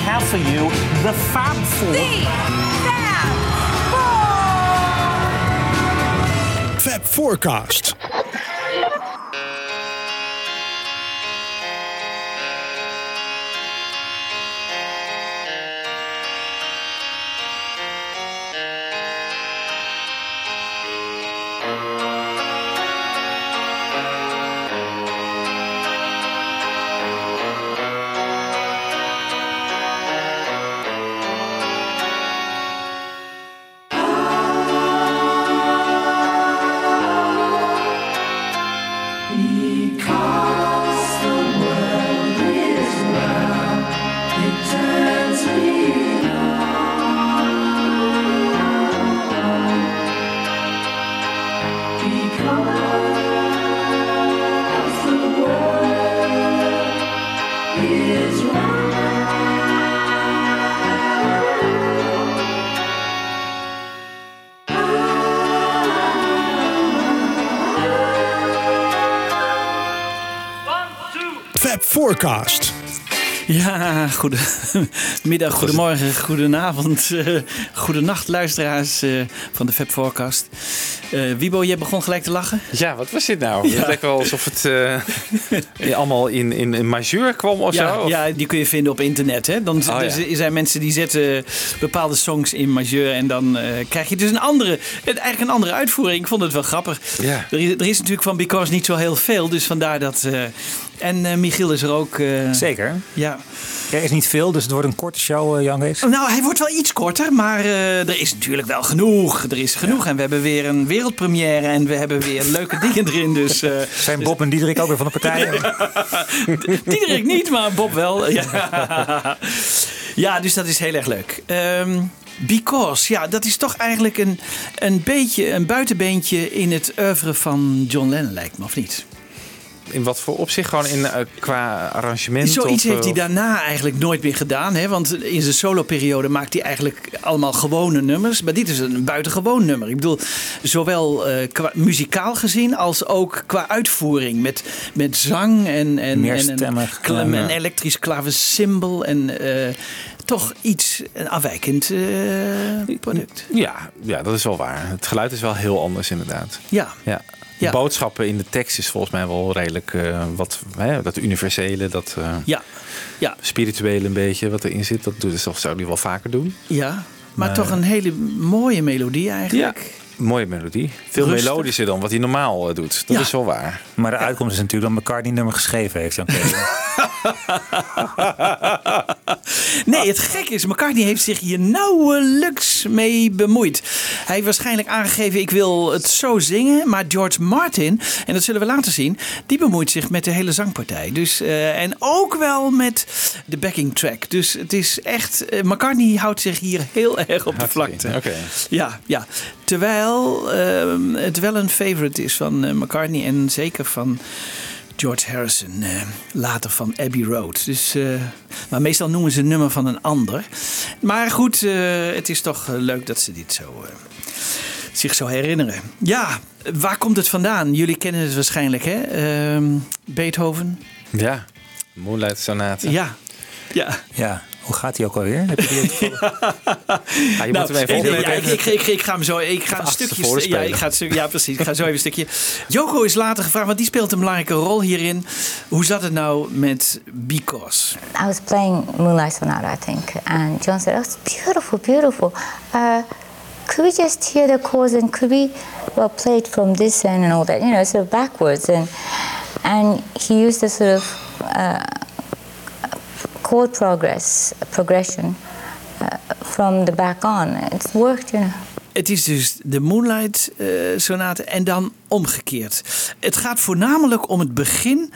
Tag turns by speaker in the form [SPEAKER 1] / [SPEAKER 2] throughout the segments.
[SPEAKER 1] have for you the Fab Four.
[SPEAKER 2] The Fab Four.
[SPEAKER 3] Fab Forecast. Forecast.
[SPEAKER 4] Ja, goedemiddag, goedemorgen, goedenavond, uh, goedenacht luisteraars uh, van de Fab Forecast. Uh, Wiebo, jij begon gelijk te lachen?
[SPEAKER 5] Ja, wat was dit nou? Ja. Het lijkt wel alsof het uh, allemaal in, in, in majeur kwam of
[SPEAKER 4] ja,
[SPEAKER 5] zo. Of?
[SPEAKER 4] Ja, die kun je vinden op internet. Hè? Dan,
[SPEAKER 5] Oh,
[SPEAKER 4] dus
[SPEAKER 5] ja.
[SPEAKER 4] zijn mensen die zetten bepaalde songs in majeur en dan uh, krijg je dus een andere, eigenlijk een andere uitvoering. Ik vond het wel grappig.
[SPEAKER 5] Ja.
[SPEAKER 4] Er, is, er is natuurlijk van Because niet zo heel veel, dus vandaar dat... Uh, en uh, Michiel is er ook. Uh,
[SPEAKER 6] Zeker.
[SPEAKER 4] Ja.
[SPEAKER 6] Er is niet veel, dus het wordt een korte show, uh, Jan Wees.
[SPEAKER 4] Nou, hij wordt wel iets korter, maar uh, er is natuurlijk wel genoeg. Er is genoeg ja. en we hebben weer een wereldpremière en we hebben weer leuke dingen erin. Dus, uh,
[SPEAKER 6] Zijn Bob en Diederik ook weer van de partij?
[SPEAKER 4] Diederik niet, maar Bob wel. Ja. ja, dus dat is heel erg leuk. Um, Because, ja, dat is toch eigenlijk een, een beetje een buitenbeentje in het oeuvre van John Lennon, lijkt me, of niet?
[SPEAKER 5] In wat voor opzicht? Gewoon in, uh, qua arrangement?
[SPEAKER 4] Zoiets
[SPEAKER 5] of,
[SPEAKER 4] heeft hij daarna eigenlijk nooit meer gedaan. Hè? Want in zijn soloperiode maakt hij eigenlijk allemaal gewone nummers. Maar dit is een buitengewoon nummer. Ik bedoel, zowel uh, qua muzikaal gezien als ook qua uitvoering. Met, met zang en, en, en een, een elektrisch klavecimbal. En uh, toch iets een afwijkend product.
[SPEAKER 5] Ja, ja, dat is wel waar. Het geluid is wel heel anders inderdaad.
[SPEAKER 4] Ja.
[SPEAKER 5] ja. Ja. boodschappen in de tekst is volgens mij wel redelijk uh, wat hè, dat universele, dat uh,
[SPEAKER 4] ja. Ja.
[SPEAKER 5] spirituele een beetje wat erin zit. Dat doet, dat zou hij wel vaker doen.
[SPEAKER 4] Ja, maar, maar toch een hele mooie melodie eigenlijk.
[SPEAKER 5] Ja. Mooie melodie. Veel Rustig. melodischer dan wat hij normaal doet. Dat
[SPEAKER 4] ja.
[SPEAKER 5] is wel waar.
[SPEAKER 6] Maar de uitkomst is natuurlijk dat McCartney nummer geschreven heeft.
[SPEAKER 4] nee, het gek is, McCartney heeft zich hier nauwelijks mee bemoeid. Hij heeft waarschijnlijk aangegeven, ik wil het zo zingen. Maar George Martin, en dat zullen we later zien, die bemoeit zich met de hele zangpartij. Dus, uh, en ook wel met de backing track. Dus het is echt, uh, McCartney houdt zich hier heel erg op de vlakte.
[SPEAKER 5] Okay.
[SPEAKER 4] Ja, ja. Terwijl uh, het wel een favorite is van uh, McCartney en zeker van George Harrison, uh, later van Abbey Road. Dus, uh, maar meestal noemen ze een nummer van een ander. Maar goed, uh, het is toch leuk dat ze dit zo, zich zo herinneren. Ja, waar komt het vandaan? Jullie kennen het waarschijnlijk, hè? Ehm, Beethoven.
[SPEAKER 5] Ja, Moonlight Sonate.
[SPEAKER 4] Ja, ja.
[SPEAKER 6] Ja. Hoe gaat hij ook alweer? Heb je die
[SPEAKER 5] ja, je nou, moet hem even
[SPEAKER 4] ik, ja, ik, ik, ik, ik, ga hem zo. Ik ga een stukje. Ja, ik ga het, ja, precies. Ik ga zo even een stukje. Joko is later gevraagd, want die speelt een belangrijke rol hierin. Hoe zat het nou met Because?
[SPEAKER 7] I was playing Moonlight Sonata, I think, and John said, "Oh, it's beautiful, beautiful." Uh, could we just hear the chords and could we well play it from this end and all that, you know, sort of backwards and and he used the sort of uh, progress, progression uh, from the back on. It's worked, you know.
[SPEAKER 4] Het is dus de Moonlight uh, Sonate en dan omgekeerd. Het gaat voornamelijk om het begin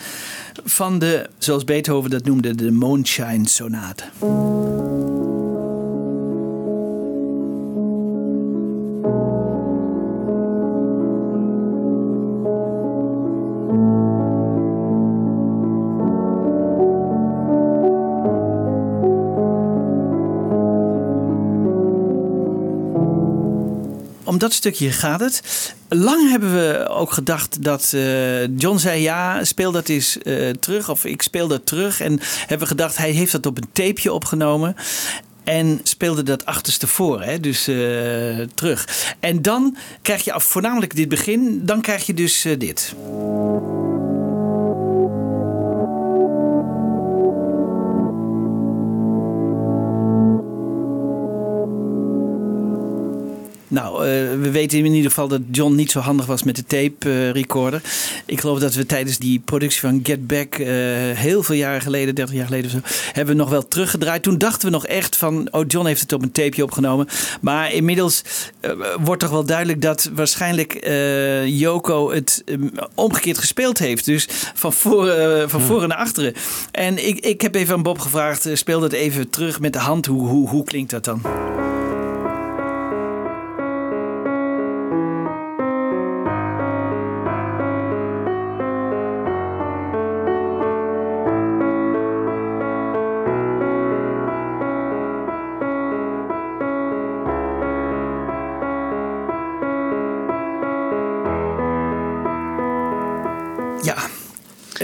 [SPEAKER 4] van de, zoals Beethoven dat noemde, de Moonshine Sonate. Dat stukje gaat het. Lang hebben we ook gedacht dat eh, John zei: ja, speel dat eens eh, terug. Of ik speel dat terug. En hebben we gedacht: hij heeft dat op een tapeje opgenomen. En speelde dat achterstevoor, hè? dus eh, terug. En dan krijg je af, voornamelijk dit begin, dan krijg je dus dit. Nou, eh, we weten in ieder geval dat John niet zo handig was met de tape eh, recorder. Ik geloof dat we tijdens die productie van Get Back eh, heel veel jaren geleden, 30 jaar geleden of zo, hebben we nog wel teruggedraaid. Toen dachten we nog echt van, oh John heeft het op een tapeje opgenomen. Maar inmiddels wordt toch wel duidelijk dat waarschijnlijk Yoko het omgekeerd gespeeld heeft. Dus van voren, van voren naar achteren. En ik, ik heb even aan Bob gevraagd, speel dat even terug met de hand. Hoe, hoe, hoe klinkt dat dan?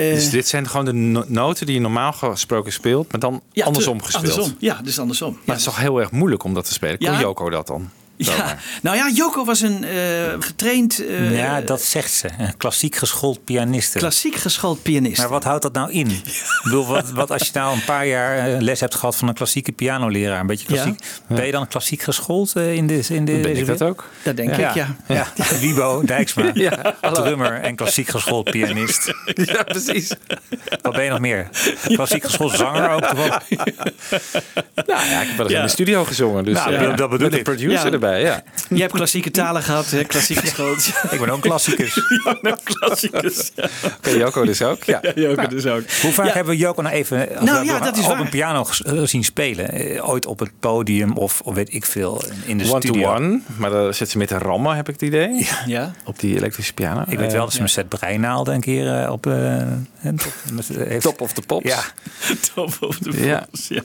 [SPEAKER 4] Eh,
[SPEAKER 5] Dus dit zijn gewoon de no- noten die je normaal gesproken speelt, maar dan
[SPEAKER 4] ja,
[SPEAKER 5] andersom gespeeld.
[SPEAKER 4] Andersom. Ja, dus andersom.
[SPEAKER 5] Maar het is toch heel erg moeilijk om dat te spelen. Kon
[SPEAKER 4] Ja.
[SPEAKER 5] Joko dat dan?
[SPEAKER 4] Ja, nou ja, Joko was een eh, getraind, eh,
[SPEAKER 6] ja, dat zegt ze. Een klassiek geschoold pianiste.
[SPEAKER 4] klassiek geschoold pianist.
[SPEAKER 6] Maar wat houdt dat nou in? Ik bedoel, wat, wat als je nou een paar jaar eh, les hebt gehad van een klassieke pianoleraar, een beetje klassiek, ben je dan klassiek geschoold in, de, in de,
[SPEAKER 5] Ben
[SPEAKER 6] deze
[SPEAKER 5] ik dat
[SPEAKER 6] wereld?
[SPEAKER 5] ook?
[SPEAKER 4] Dat denk ik, ja.
[SPEAKER 6] Ja. Wibo Dijksma, drummer en klassiek geschoold pianist.
[SPEAKER 5] Ja, precies.
[SPEAKER 6] Wat ben je nog meer? Klassiek geschoold zanger ook?
[SPEAKER 5] Nou ja, ik heb wel eens
[SPEAKER 4] Ja.
[SPEAKER 5] in de studio gezongen. Dus
[SPEAKER 6] Nou,
[SPEAKER 5] ja,
[SPEAKER 6] dat bedoel ik.
[SPEAKER 5] producer
[SPEAKER 4] Ja.
[SPEAKER 5] Erbij, ja.
[SPEAKER 4] Je hebt klassieke talen gehad, hè? klassiek geschoold.
[SPEAKER 6] Ik ben ook een klassicus.
[SPEAKER 4] Ja, nou, klassicus. Ja,
[SPEAKER 5] Oké, Joko dus ook. Ja.
[SPEAKER 4] Joko dus ook.
[SPEAKER 6] Hoe vaak
[SPEAKER 4] Ja.
[SPEAKER 6] hebben we Joko nou even
[SPEAKER 4] Nou ja, dat is
[SPEAKER 6] op
[SPEAKER 4] waar.
[SPEAKER 6] een piano eh, zien spelen? Eh, Ooit op het podium of, of weet ik veel in de
[SPEAKER 5] One
[SPEAKER 6] studio.
[SPEAKER 5] to one. Maar daar zit ze met de rammen, heb ik het idee.
[SPEAKER 4] Ja.
[SPEAKER 5] Op die elektrische piano.
[SPEAKER 6] Ik weet wel dat ze met set breinaalden een keer eh, op... eh, met, eh, heeft-
[SPEAKER 5] Top of the Pops.
[SPEAKER 6] Ja,
[SPEAKER 4] Top of the
[SPEAKER 5] Ja.
[SPEAKER 4] Pops, ja.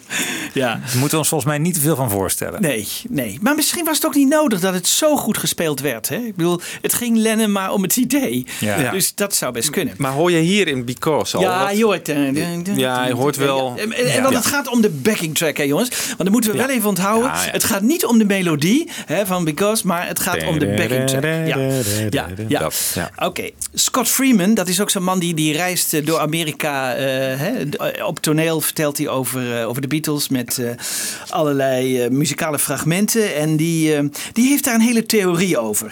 [SPEAKER 4] ja.
[SPEAKER 6] daar moeten we ons volgens mij niet te veel van voorstellen.
[SPEAKER 4] Nee, nee. Maar misschien was het ook niet nodig dat het zo goed gespeeld werd. Hè? Ik bedoel, het ging Lennon maar om het idee.
[SPEAKER 6] Ja.
[SPEAKER 4] Dus dat zou best kunnen.
[SPEAKER 5] Maar hoor je hier in Because al
[SPEAKER 4] Ja,
[SPEAKER 5] wat?
[SPEAKER 4] je hoort. eh,
[SPEAKER 5] Ja, je hoort wel-
[SPEAKER 4] En, want het gaat om de backing track, hè, jongens. Want dat moeten we wel even onthouden.
[SPEAKER 5] Ja, ja.
[SPEAKER 4] Het gaat niet om de melodie hè, van Because, maar het gaat om de backing track. Ja, ja, ja. Oké, Scott Freeman, dat is ook zo'n man die, die reist eh, door Amerika. eh, hè, op toneel vertelt hij over, over de Beatles met allerlei muzikale fragmenten. En die, eh, die heeft daar een hele theorie over.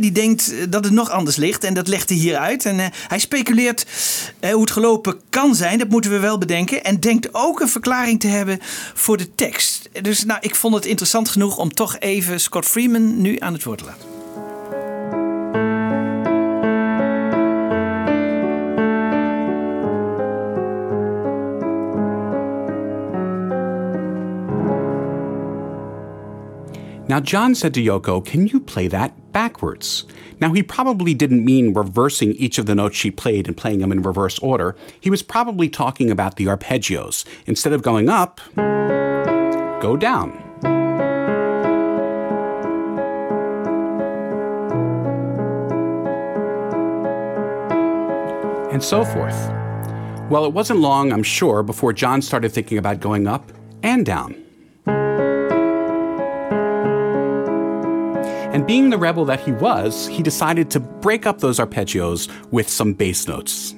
[SPEAKER 4] Die denkt eh, dat het nog anders ligt en dat legt hij hier uit. En eh, hij speculeert hoe het gelopen kan zijn, dat moeten we wel bedenken. En denkt ook een verklaring te hebben voor de tekst. Dus nou, ik vond het interessant genoeg om toch even Scott Freeman nu aan het woord te laten.
[SPEAKER 8] Now, John said to Yoko, Can you play that backwards? Now, he probably didn't mean reversing each of the notes she played and playing them in reverse order. He was probably talking about the arpeggios. Instead of going up, go down. And so forth. Well, it wasn't long, I'm sure, before John started thinking about going up and down. And being the rebel that he was, he decided to break up those arpeggios with some bass notes.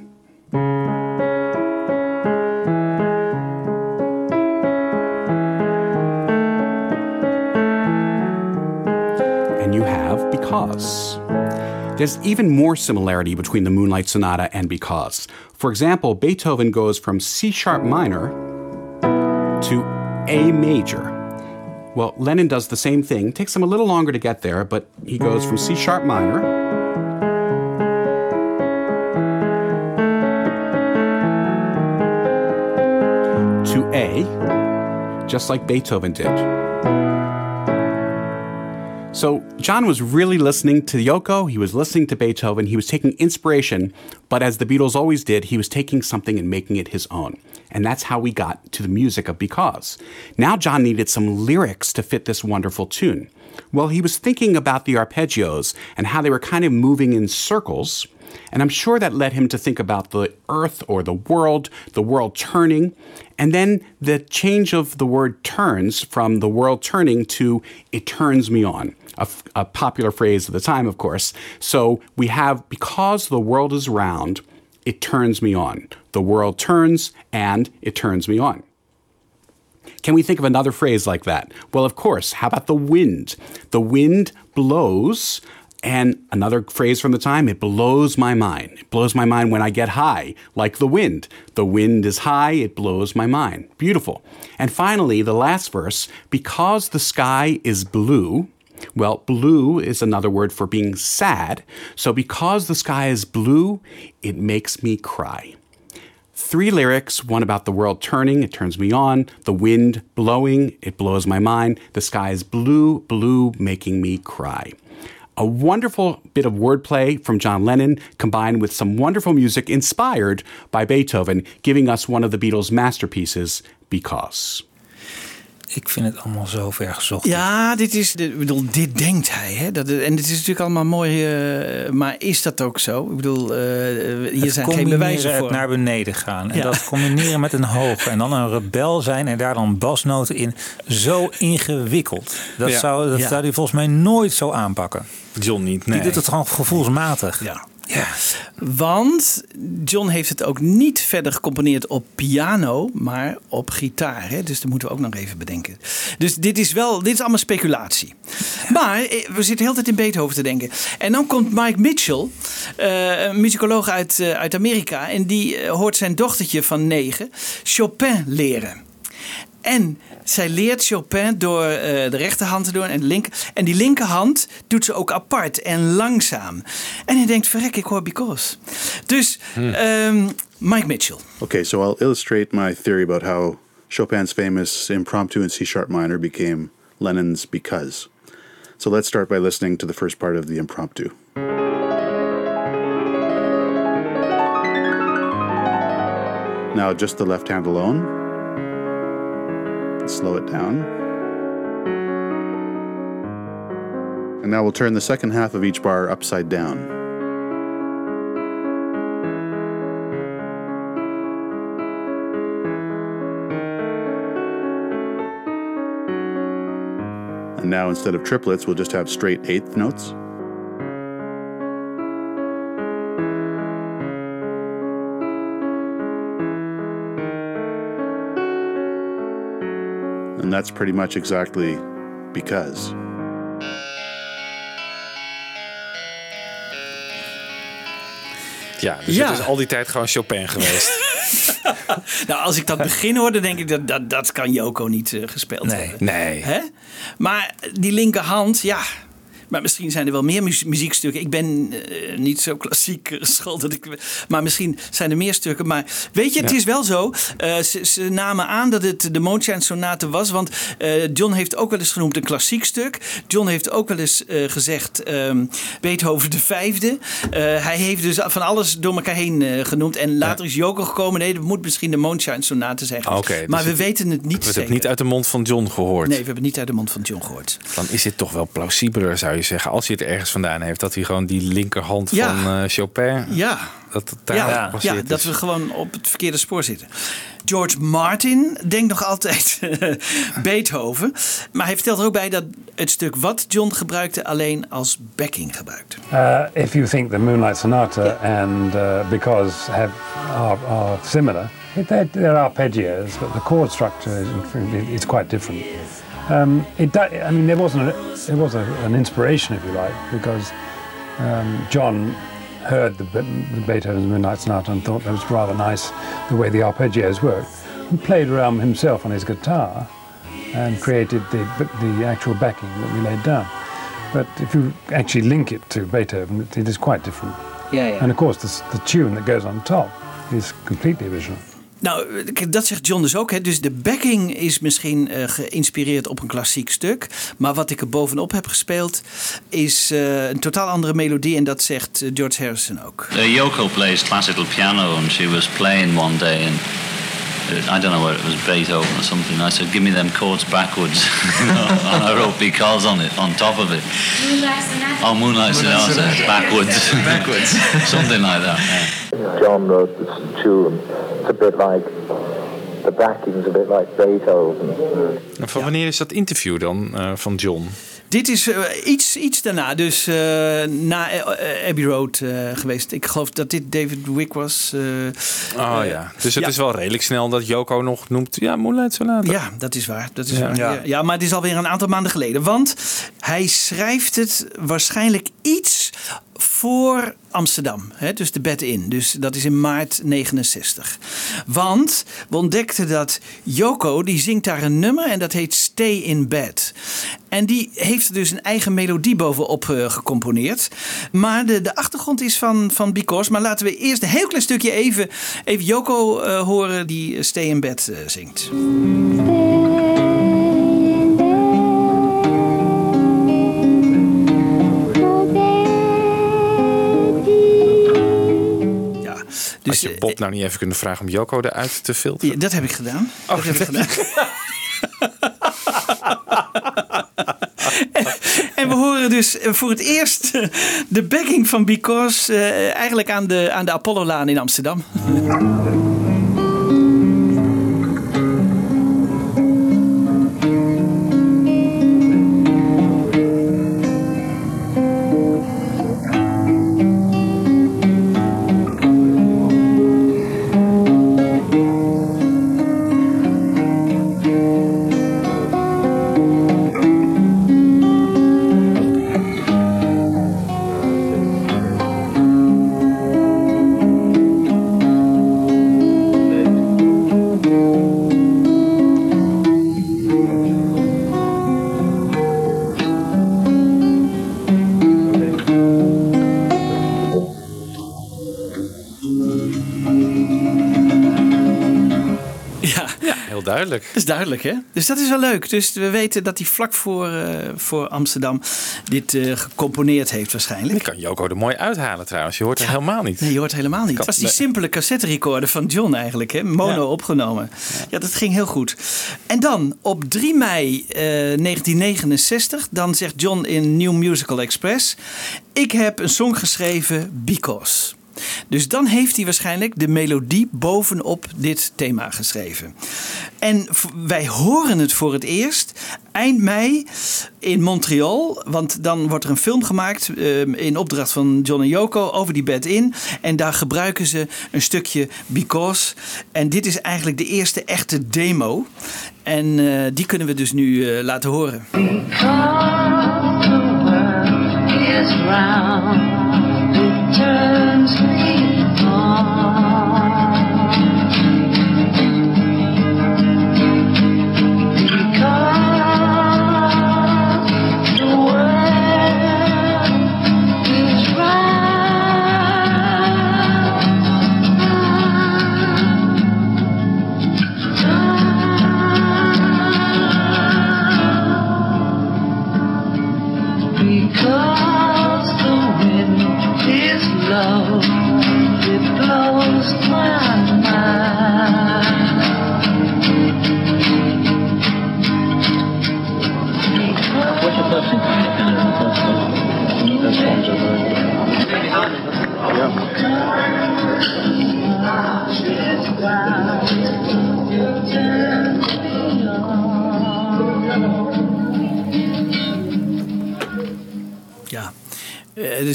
[SPEAKER 8] And you have Because. There's even more similarity between the Moonlight Sonata and Because. For example, Beethoven goes from C sharp minor to A major. Well, Lennon does the same thing. Takes him a little longer to get there, but he goes from C sharp minor to A, just like Beethoven did. So John was really listening to Yoko, he was listening to Beethoven, he was taking inspiration, but as the Beatles always did, he was taking something and making it his own. And that's how we got to the music of Because. Now John needed some lyrics to fit this wonderful tune. Well, he was thinking about the arpeggios and how they were kind of moving in circles. And I'm sure that led him to think about the earth or the world, the world turning, and then the change of the word turns from the world turning to it turns me on. A, a popular phrase of the time, of course. So we have because the world is round, it turns me on. The world turns and it turns me on. Can we think of another phrase like that? Well, of course. How about the wind? The wind blows, and another phrase from the time, it blows my mind. It blows my mind when I get high, like the wind. The wind is high, it blows my mind. Beautiful. And finally, the last verse, because the sky is blue, well, blue is another word for being sad. So because the sky is blue, it makes me cry. Three lyrics one about the world turning, it turns me on, the wind blowing, it blows my mind, the sky is blue, blue, making me cry. A wonderful bit of wordplay from John Lennon combined with some wonderful music inspired by Beethoven, giving us one of the Beatles' masterpieces, Because.
[SPEAKER 6] Ik vind het allemaal zo ver gezocht.
[SPEAKER 4] Ja, dit is, ik bedoel, dit denkt hij. Hè? Dat, en dit is natuurlijk allemaal mooi, uh, maar is dat ook zo? Ik bedoel, uh, hier
[SPEAKER 6] het
[SPEAKER 4] zijn geen bewijzen voor.
[SPEAKER 6] Het naar beneden gaan en ja. dat combineren met een hoge en dan een rebel zijn en daar dan basnoten in, zo ingewikkeld. Dat, ja. zou, dat ja. zou hij volgens mij nooit zo aanpakken.
[SPEAKER 5] John niet,
[SPEAKER 6] nee. Die doet het gewoon gevoelsmatig.
[SPEAKER 4] Ja. Ja. Want John heeft het ook niet verder gecomponeerd op piano, maar op gitaar. Hè? Dus dat moeten we ook nog even bedenken. Dus dit is wel, dit is allemaal speculatie. Maar eh, we zitten heel tijd in Beethoven te denken. En dan komt Mike Mitchell, uh, een muzikoloog uit, uh, uit Amerika. En die hoort zijn dochtertje van negen Chopin leren. En zij leert Chopin door uh, de rechterhand te doen en de linker. En die linkerhand doet ze ook apart en langzaam. En hij denkt, verrek, ik hoor because. Dus hmm. um, Mike Mitchell.
[SPEAKER 9] Okay, so I'll illustrate my theory about how Chopin's famous impromptu in C-sharp minor became Lennon's because. So let's start by listening to the first part of the impromptu. Now just the left hand alone slow it down. And now we'll turn the second half of each bar upside down. And now instead of triplets, we'll just have straight eighth notes. And that's pretty much exactly because.
[SPEAKER 5] Ja, dus ja. het is al die tijd gewoon Chopin geweest.
[SPEAKER 4] nou, als ik dat begin hoor, dan denk ik dat dat, dat kan Joko niet uh, gespeeld
[SPEAKER 5] nee,
[SPEAKER 4] hebben.
[SPEAKER 5] Nee.
[SPEAKER 4] Hè? Maar die linkerhand, ja, maar misschien zijn er wel meer muziekstukken. Ik ben uh, niet zo klassiek. Dat ik, maar misschien zijn er meer stukken. Maar weet je, het is wel zo. Uh, ze, ze, namen aan dat het de Moonshine Sonate was. Want uh, John heeft ook wel eens genoemd een klassiek stuk. John heeft ook wel eens gezegd um, Beethoven de vijfde. hij heeft dus van alles door elkaar heen genoemd. En later ja. is Joko gekomen. Nee, dat moet misschien de Moonshine Sonate zijn.
[SPEAKER 5] Okay,
[SPEAKER 4] maar dus we weten het niet
[SPEAKER 5] We hebben het niet uit de mond van John gehoord.
[SPEAKER 4] Nee, we hebben het niet uit de mond van John gehoord.
[SPEAKER 5] Dan is dit toch wel plausibeler, zou je zeggen, als hij het ergens vandaan heeft, dat hij gewoon die linkerhand
[SPEAKER 4] ja.
[SPEAKER 5] van uh, Chopin.
[SPEAKER 4] Ja.
[SPEAKER 5] Dat het daar
[SPEAKER 4] ja, ja dat we gewoon op het verkeerde spoor zitten. George Martin denkt nog altijd Beethoven. Maar hij vertelt er ook bij dat het stuk wat John gebruikte alleen als backing gebruikte.
[SPEAKER 10] Uh, if you think the Moonlight Sonata yeah. and uh, Because have, are, are similar, there are arpeggios, but the chord structure is, is quite different. Um, it, I mean, there wasn't a, there was a, an inspiration, if you like, because um, John heard the, the, Beethoven's Midnight Sonata and thought that was rather nice the way the arpeggios worked, and played around himself on his guitar and created the, the actual backing that we laid down. But if you actually link it to Beethoven, it, it is quite different.
[SPEAKER 4] Yeah, yeah.
[SPEAKER 10] And of course, the, the tune that goes on top is completely original.
[SPEAKER 4] Nou, dat zegt John dus ook. Hè. Dus de backing is misschien eh, geïnspireerd op een klassiek stuk. Maar wat ik er bovenop heb gespeeld is eh, een totaal andere melodie. En dat zegt eh, George Harrison ook.
[SPEAKER 11] Uh, Yoko plays classical piano, and she was playing one day, and I don't know whether it was Beethoven or something. I said, "Give me them chords backwards," and I wrote "because" on it, on top of it. Oh, Moonlight Sonata, backwards, backwards, something like that. Yeah.
[SPEAKER 12] John wrote this tune. It's a bit like the backing's a bit like Beethoven.
[SPEAKER 5] En van wanneer is dat interview dan eh, van John?
[SPEAKER 4] Dit is eh, iets, iets daarna, dus eh, na eh, Abbey Road geweest. Ik geloof dat dit David Wick was. eh,
[SPEAKER 5] Oh ja, dus het
[SPEAKER 4] ja.
[SPEAKER 5] is wel redelijk snel dat Joko nog noemt. Ja, Moonlight Sonata.
[SPEAKER 4] Ja, dat is waar. Dat is
[SPEAKER 5] Ja.
[SPEAKER 4] waar.
[SPEAKER 5] Ja,
[SPEAKER 4] maar het is alweer een aantal maanden geleden. Want hij schrijft het waarschijnlijk iets voor Amsterdam. Hè? Dus de bed in. Dus dat is in maart 69. Want we ontdekten dat Yoko, die zingt daar een nummer en dat heet Stay in Bed. En die heeft er dus een eigen melodie bovenop eh, gecomponeerd. Maar de, de achtergrond is van, van Because. Maar laten we eerst een heel klein stukje even, even Yoko eh, horen die eh, Stay in Bed eh, zingt.
[SPEAKER 5] Had
[SPEAKER 4] dus
[SPEAKER 5] je
[SPEAKER 4] eh,
[SPEAKER 5] Bob nou niet even kunnen vragen om Joko eruit te filteren?
[SPEAKER 4] ja, dat heb ik gedaan.
[SPEAKER 5] Oh,
[SPEAKER 4] dat heb ik gedaan. En we horen dus voor het eerst de backing van Because eh, eigenlijk aan de, aan de Apollo-laan in Amsterdam.
[SPEAKER 5] Duidelijk.
[SPEAKER 4] Dat is duidelijk, hè? Dus dat is wel leuk. Dus we weten dat hij vlak voor, eh, voor Amsterdam dit eh, gecomponeerd heeft waarschijnlijk.
[SPEAKER 5] Ik kan Joko er mooi uithalen trouwens. Je hoort het helemaal niet.
[SPEAKER 4] Nee, je hoort helemaal niet. Het was die simpele cassette recorder van John eigenlijk, hè? mono
[SPEAKER 5] Ja.
[SPEAKER 4] opgenomen. Ja. dat ging heel goed. En dan op 3 mei eh, 1969, dan zegt John in New Musical Express: Ik heb een song geschreven, Because. Dus dan heeft hij waarschijnlijk de melodie bovenop dit thema geschreven. En wij horen het voor het eerst eind mei in Montreal. Want dan wordt er een film gemaakt eh, in opdracht van John en Yoko over die bed in. En daar gebruiken ze een stukje Because. En dit is eigenlijk de eerste echte demo. En eh, die kunnen we dus nu eh, laten horen.
[SPEAKER 2] is round, it turns me on.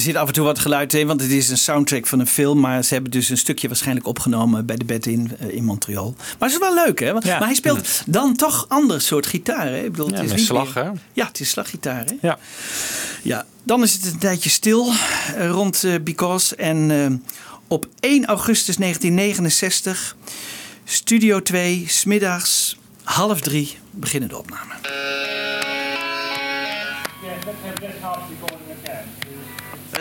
[SPEAKER 4] Zit af en toe wat geluid in, want het is een soundtrack van een film. Maar ze hebben dus een stukje waarschijnlijk opgenomen bij de bed in, eh, in Montreal. Maar het is wel leuk, hè? Want-
[SPEAKER 5] Ja.
[SPEAKER 4] Maar hij speelt dan toch ander soort gitaar, hè? Ik bedoel,
[SPEAKER 5] Ja,
[SPEAKER 4] het is niet
[SPEAKER 5] slag,
[SPEAKER 4] meer-
[SPEAKER 5] hè?
[SPEAKER 4] Ja, het is slaggitaar, hè?
[SPEAKER 5] Ja.
[SPEAKER 4] Ja, dan is het een tijdje stil eh, rond eh, Because. En op 1 augustus 1969, Studio 2, smiddags half drie, beginnen de opname.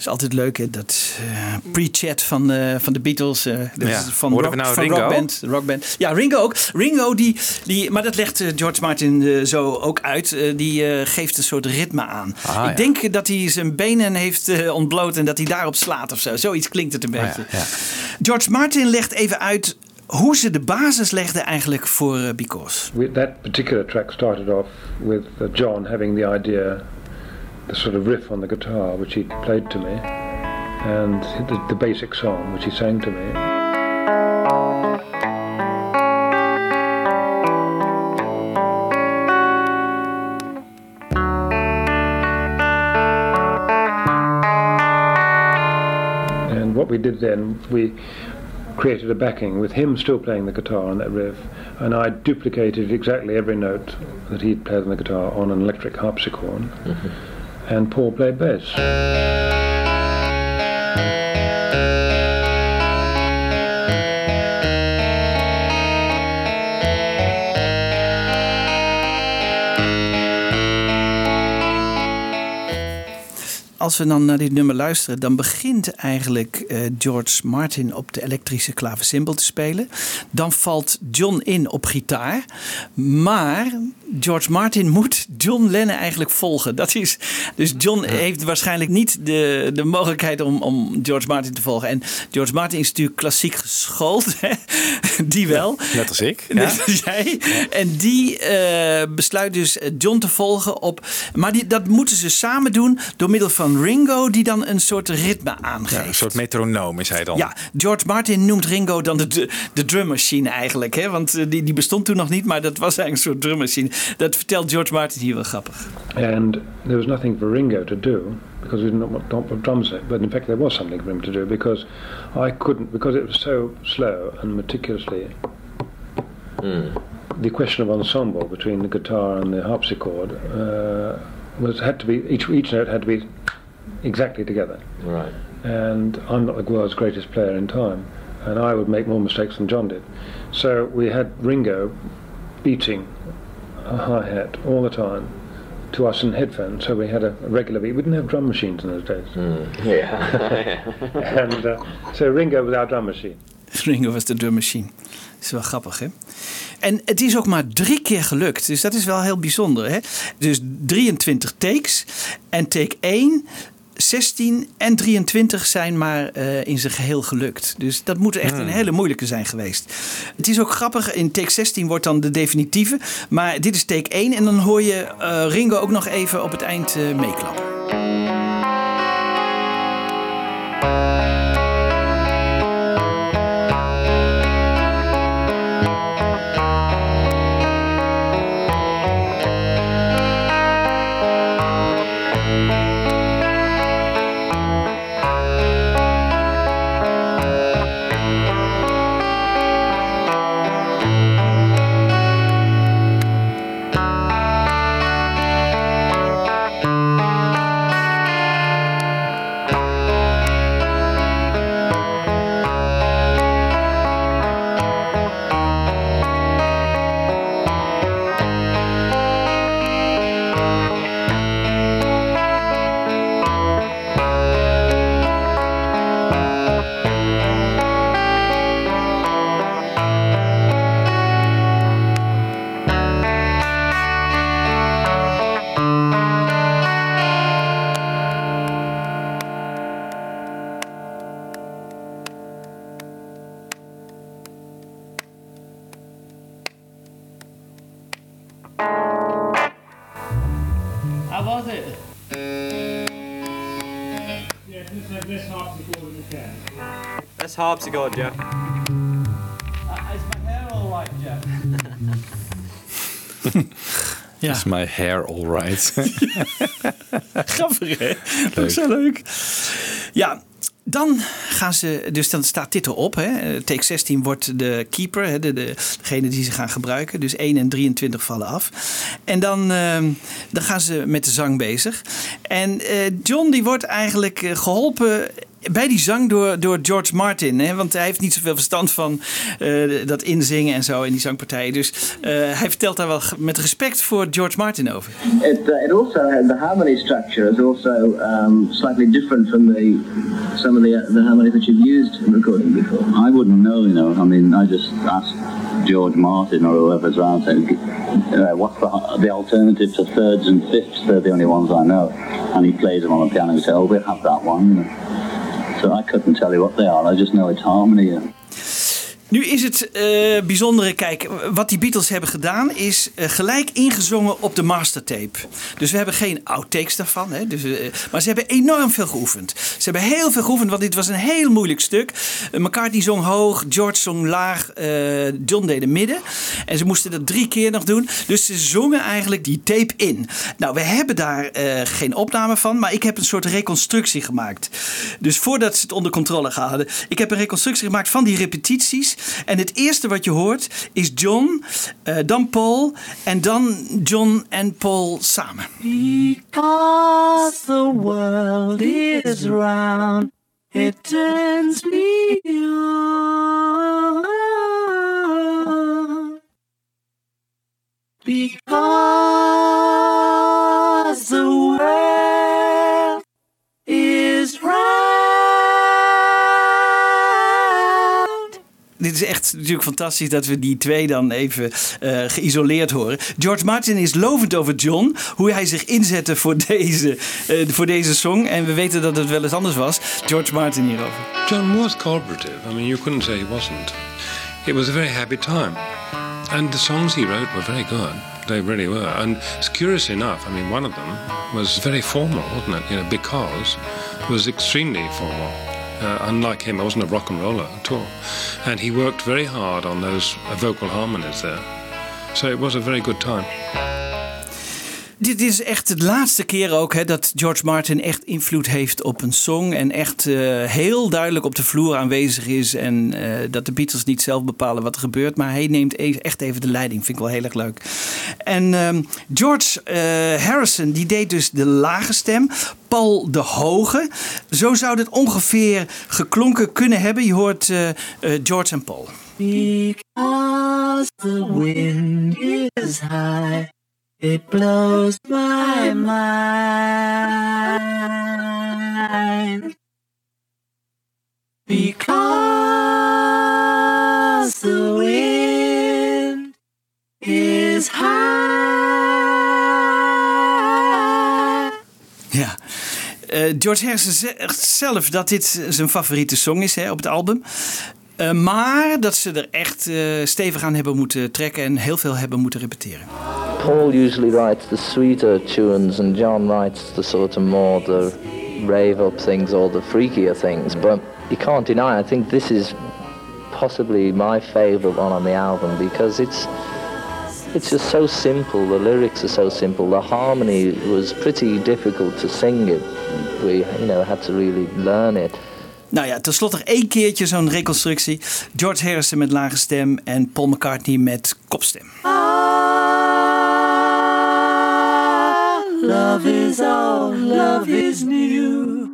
[SPEAKER 4] Het is altijd leuk, hè, dat eh, pre-chat van, eh, van de Beatles. eh,
[SPEAKER 5] Ja.
[SPEAKER 4] is van,
[SPEAKER 5] Hoorden
[SPEAKER 4] rock,
[SPEAKER 5] we nou
[SPEAKER 4] van
[SPEAKER 5] Ringo?
[SPEAKER 4] rockband, rockband. Ja, Ringo ook. Ringo, die, die, maar dat legt George Martin zo ook uit. Die eh, geeft een soort ritme aan.
[SPEAKER 5] Ah,
[SPEAKER 4] Ik
[SPEAKER 5] ja.
[SPEAKER 4] denk dat hij zijn benen heeft ontbloot en dat hij daarop slaat of zo. Zoiets klinkt het een
[SPEAKER 5] Ah,
[SPEAKER 4] beetje.
[SPEAKER 5] ja, ja.
[SPEAKER 4] George Martin legt even uit hoe ze de basis legden eigenlijk voor Because.
[SPEAKER 10] We, that particular track started off with uh, John having the idea, the sort of riff on the guitar, which he played to me, and the, the basic song, which he sang to me. And what we did then, we created a backing with him still playing the guitar on that riff, and I duplicated exactly every note that he'd played on the guitar on an electric harpsichord, mm-hmm. And Paul played bass.
[SPEAKER 4] Als we dan naar dit nummer luisteren, dan begint eigenlijk eh, George Martin op de elektrische klavecimbal te spelen. Dan valt John in op gitaar. Maar George Martin moet John Lennon eigenlijk volgen. Dat is, dus John heeft waarschijnlijk niet de, de mogelijkheid om, om George Martin te volgen. En George Martin is natuurlijk klassiek geschoold. hè. Die wel.
[SPEAKER 5] Net als ik. Ja.
[SPEAKER 4] Net als jij. En die eh, besluit dus John te volgen op. Maar die, dat moeten ze samen doen door middel van Ringo, die dan een soort ritme aangeeft.
[SPEAKER 5] Ja, een soort metronoom is hij dan.
[SPEAKER 4] Ja, George Martin noemt Ringo dan de, de, de drummachine eigenlijk. Hè? Want eh, die, die bestond toen nog niet, maar dat was eigenlijk een soort drummachine. Dat vertelt George Martin hier wel grappig.
[SPEAKER 10] And there was nothing for Ringo to do because we didn't want, don't put drums in. But in fact, there was something for him to do because I couldn't, because it was so slow and meticulously. The question of ensemble between the guitar and the harpsichord uh, was had to be each each note had to be exactly together.
[SPEAKER 13] Right.
[SPEAKER 10] And I'm not the world's greatest player in time, and I would make more mistakes than John did. So we had Ringo beating a hi hat all the time to us in headphones. So we had a, regular beat. We didn't have drum machines in those days.
[SPEAKER 13] Yeah.
[SPEAKER 10] and uh, so Ringo was our drum machine.
[SPEAKER 4] Ringo was de drummachine. Dat is wel grappig, hè? En het is ook maar drie keer gelukt. Dus dat is wel heel bijzonder, hè? Dus 23 takes. En take 1, 16 en 23 zijn maar eh, in zijn geheel gelukt. Dus dat moet echt een hele moeilijke zijn geweest. Het is ook grappig, in take 16 wordt dan de definitieve. Maar dit is take 1 en dan hoor je eh, Ringo ook nog even op het eind eh, meeklappen.
[SPEAKER 13] Jeff.
[SPEAKER 4] is my hair all right, Jeff? Ja.
[SPEAKER 5] Is my hair alright?
[SPEAKER 4] Grappig, hè? Dat is zo leuk. Ja, dan gaan ze... Dus dan staat dit erop. Hè? Take 16 wordt de keeper. Hè? De, de, degene die ze gaan gebruiken. Dus 1 en 23 vallen af. En dan, ehm, dan gaan ze met de zang bezig. En eh, John die wordt eigenlijk eh, geholpen bij die zang door, door George Martin. Hè? Want hij heeft niet zoveel verstand van eh, dat inzingen en zo in die zangpartijen. Dus eh, hij vertelt daar wel met respect voor George Martin over.
[SPEAKER 14] It, uh, it also had the harmony structure is also um, slightly different from the some of the the harmonies that you've used in recording before.
[SPEAKER 15] I wouldn't know, you know. I mean, I just asked George Martin or whoever's around, saying, uh, what's the, the alternative to thirds and fifths? They're the only ones I know. And he plays them on the piano and says, oh, we'll have that one. So I couldn't tell you what they are. I just know it's harmony.
[SPEAKER 4] Nu is het eh, bijzondere, kijk, wat die Beatles hebben gedaan is eh, gelijk ingezongen op de mastertape. Dus we hebben geen outtakes daarvan, hè, dus, eh, maar ze hebben enorm veel geoefend. Ze hebben heel veel geoefend, want dit was een heel moeilijk stuk. McCartney zong hoog, George zong laag, John deed de midden. En ze moesten dat drie keer nog doen. Dus ze zongen eigenlijk die tape in. Nou, we hebben daar geen opname van, maar ik heb een soort reconstructie gemaakt. Dus voordat ze het onder controle hadden, ik heb een reconstructie gemaakt van die repetities. En het eerste wat je hoort is John, uh, dan Paul en dan John en Paul samen.
[SPEAKER 2] Because the world is round, it turns me on. Because the
[SPEAKER 4] Dit is echt natuurlijk fantastisch dat we die twee dan even uh, geïsoleerd horen. George Martin is lovend over John, hoe hij zich inzette voor deze, uh, voor deze song. En we weten dat het wel eens anders was. George Martin hierover.
[SPEAKER 10] John was collaborative. I mean, you couldn't say he wasn't. It was a very happy time. And the songs he wrote were very good. They really were. And it's curious enough, I mean, one of them was very formal, wasn't it? You know, because it was extremely formal. Uh, unlike him, I wasn't a rock and roller at all. And he worked very hard on those vocal harmonies there. So it was a very good time.
[SPEAKER 4] Dit is echt de laatste keer ook hè, dat George Martin echt invloed heeft op een song. En echt uh, heel duidelijk op de vloer aanwezig is. En uh, dat de Beatles niet zelf bepalen wat er gebeurt. Maar hij neemt even, echt even de leiding. Vind ik wel heel erg leuk. En um, George uh, Harrison die deed dus de lage stem. Paul de hoge. Zo zou dit ongeveer geklonken kunnen hebben. Je hoort George en Paul.
[SPEAKER 2] Because the wind is high. It blows my mind because the wind is high.
[SPEAKER 4] Ja. Uh, George Harrison zegt zelf dat dit zijn favoriete song is hè, op het album. Uh, maar dat ze er echt uh, stevig aan hebben moeten trekken en heel veel hebben moeten repeteren.
[SPEAKER 12] Paul usually writes the sweeter tunes and John writes the sort of more the rave up things or the freakier things. But you can't deny, I think this is possibly my favourite one on the album because it's it's just so simple. The lyrics are so simple. The harmony was pretty difficult to sing it. We you know had to really learn it.
[SPEAKER 4] Nou ja, tenslotte nog één keertje zo'n reconstructie. George Harrison met lage stem en Paul McCartney met kopstem.
[SPEAKER 2] Love is all, love is new.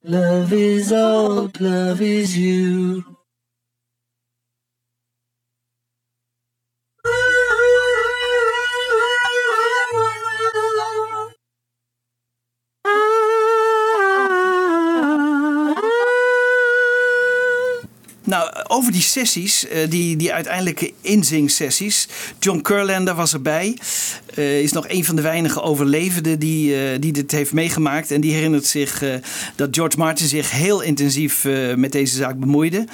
[SPEAKER 2] Love is old, love is you.
[SPEAKER 4] Nou, over die sessies, uh, die, die uiteindelijke inzingsessies. John Curlander was erbij. Uh, is nog een van de weinige overlevenden die, uh, die dit heeft meegemaakt. En die herinnert zich dat George Martin zich heel intensief met deze zaak bemoeide.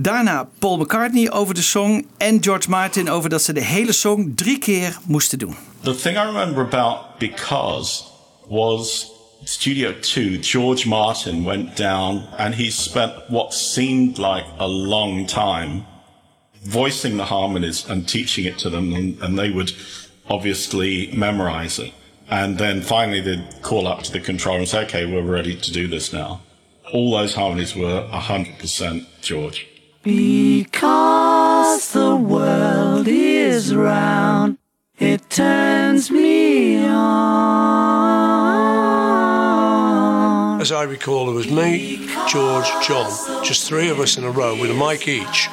[SPEAKER 4] Daarna Paul McCartney over de song. En George Martin over dat ze de hele song drie keer moesten doen.
[SPEAKER 16] The thing I remember about Because was Studio 2, George Martin went down and he spent what seemed like a long time voicing the harmonies and teaching it to them, and, and they would obviously memorize it. And then finally they'd call up to the controller and say, okay, we're ready to do this now. All those harmonies were 100% George.
[SPEAKER 2] Because the world is round, it turns me on.
[SPEAKER 17] As I recall, there was me, George, John, just three of us in a row with a mic each,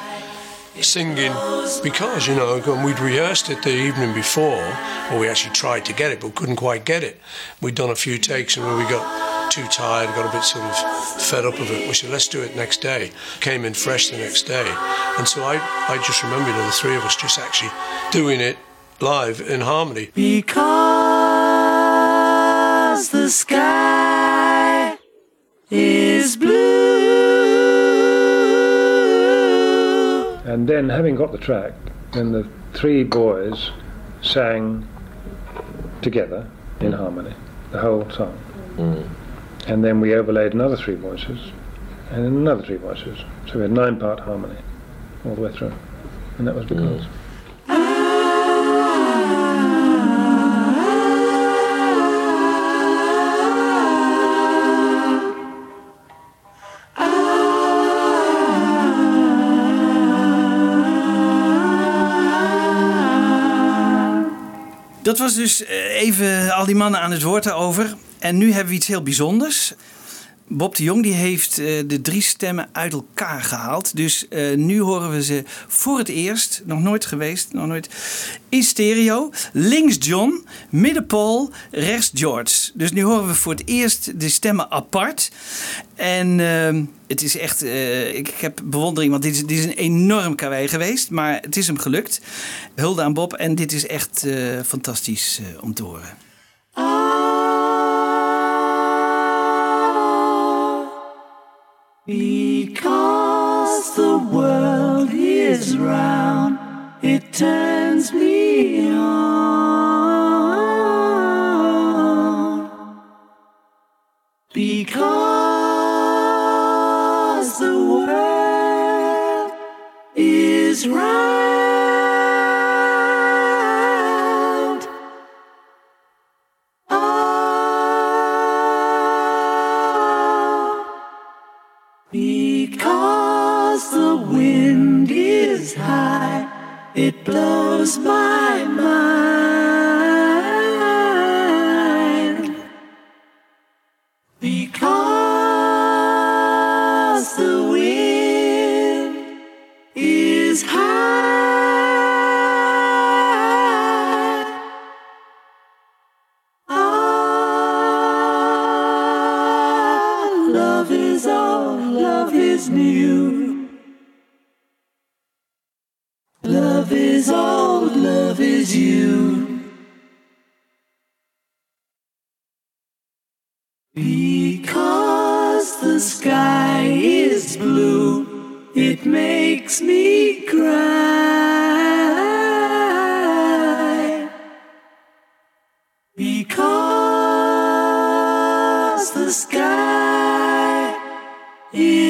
[SPEAKER 17] singing because, you know, we'd rehearsed it the evening before, or we actually tried to get it, but couldn't quite get it. We'd done a few takes, and when we got too tired, got a bit sort of fed up of it, we said, let's do it next day. Came in fresh the next day. And so I, I just remember, you know, the three of us just actually doing it live in harmony.
[SPEAKER 2] Because the sky is blue.
[SPEAKER 10] And then, having got the track, then the three boys sang together in mm. harmony the whole song. Mm. And then we overlaid another three voices, and then another three voices. So we had nine part harmony all the way through. And that was because. Mm.
[SPEAKER 4] Dat was dus eh, even al die mannen aan het woord daarover. En nu hebben we iets heel bijzonders. Bob de Jong die heeft eh, de drie stemmen uit elkaar gehaald. Dus eh, nu horen we ze voor het eerst, nog nooit geweest, nog nooit, in stereo. Links John, midden Paul, rechts George. Dus nu horen we voor het eerst de stemmen apart. En ehm, het is echt, eh, ik, heb bewondering, want dit is, dit is een enorm karwei geweest. Maar het is hem gelukt. Hulde aan Bob en dit is echt fantastisch om te horen.
[SPEAKER 2] Because the world is round, it turns me on. Is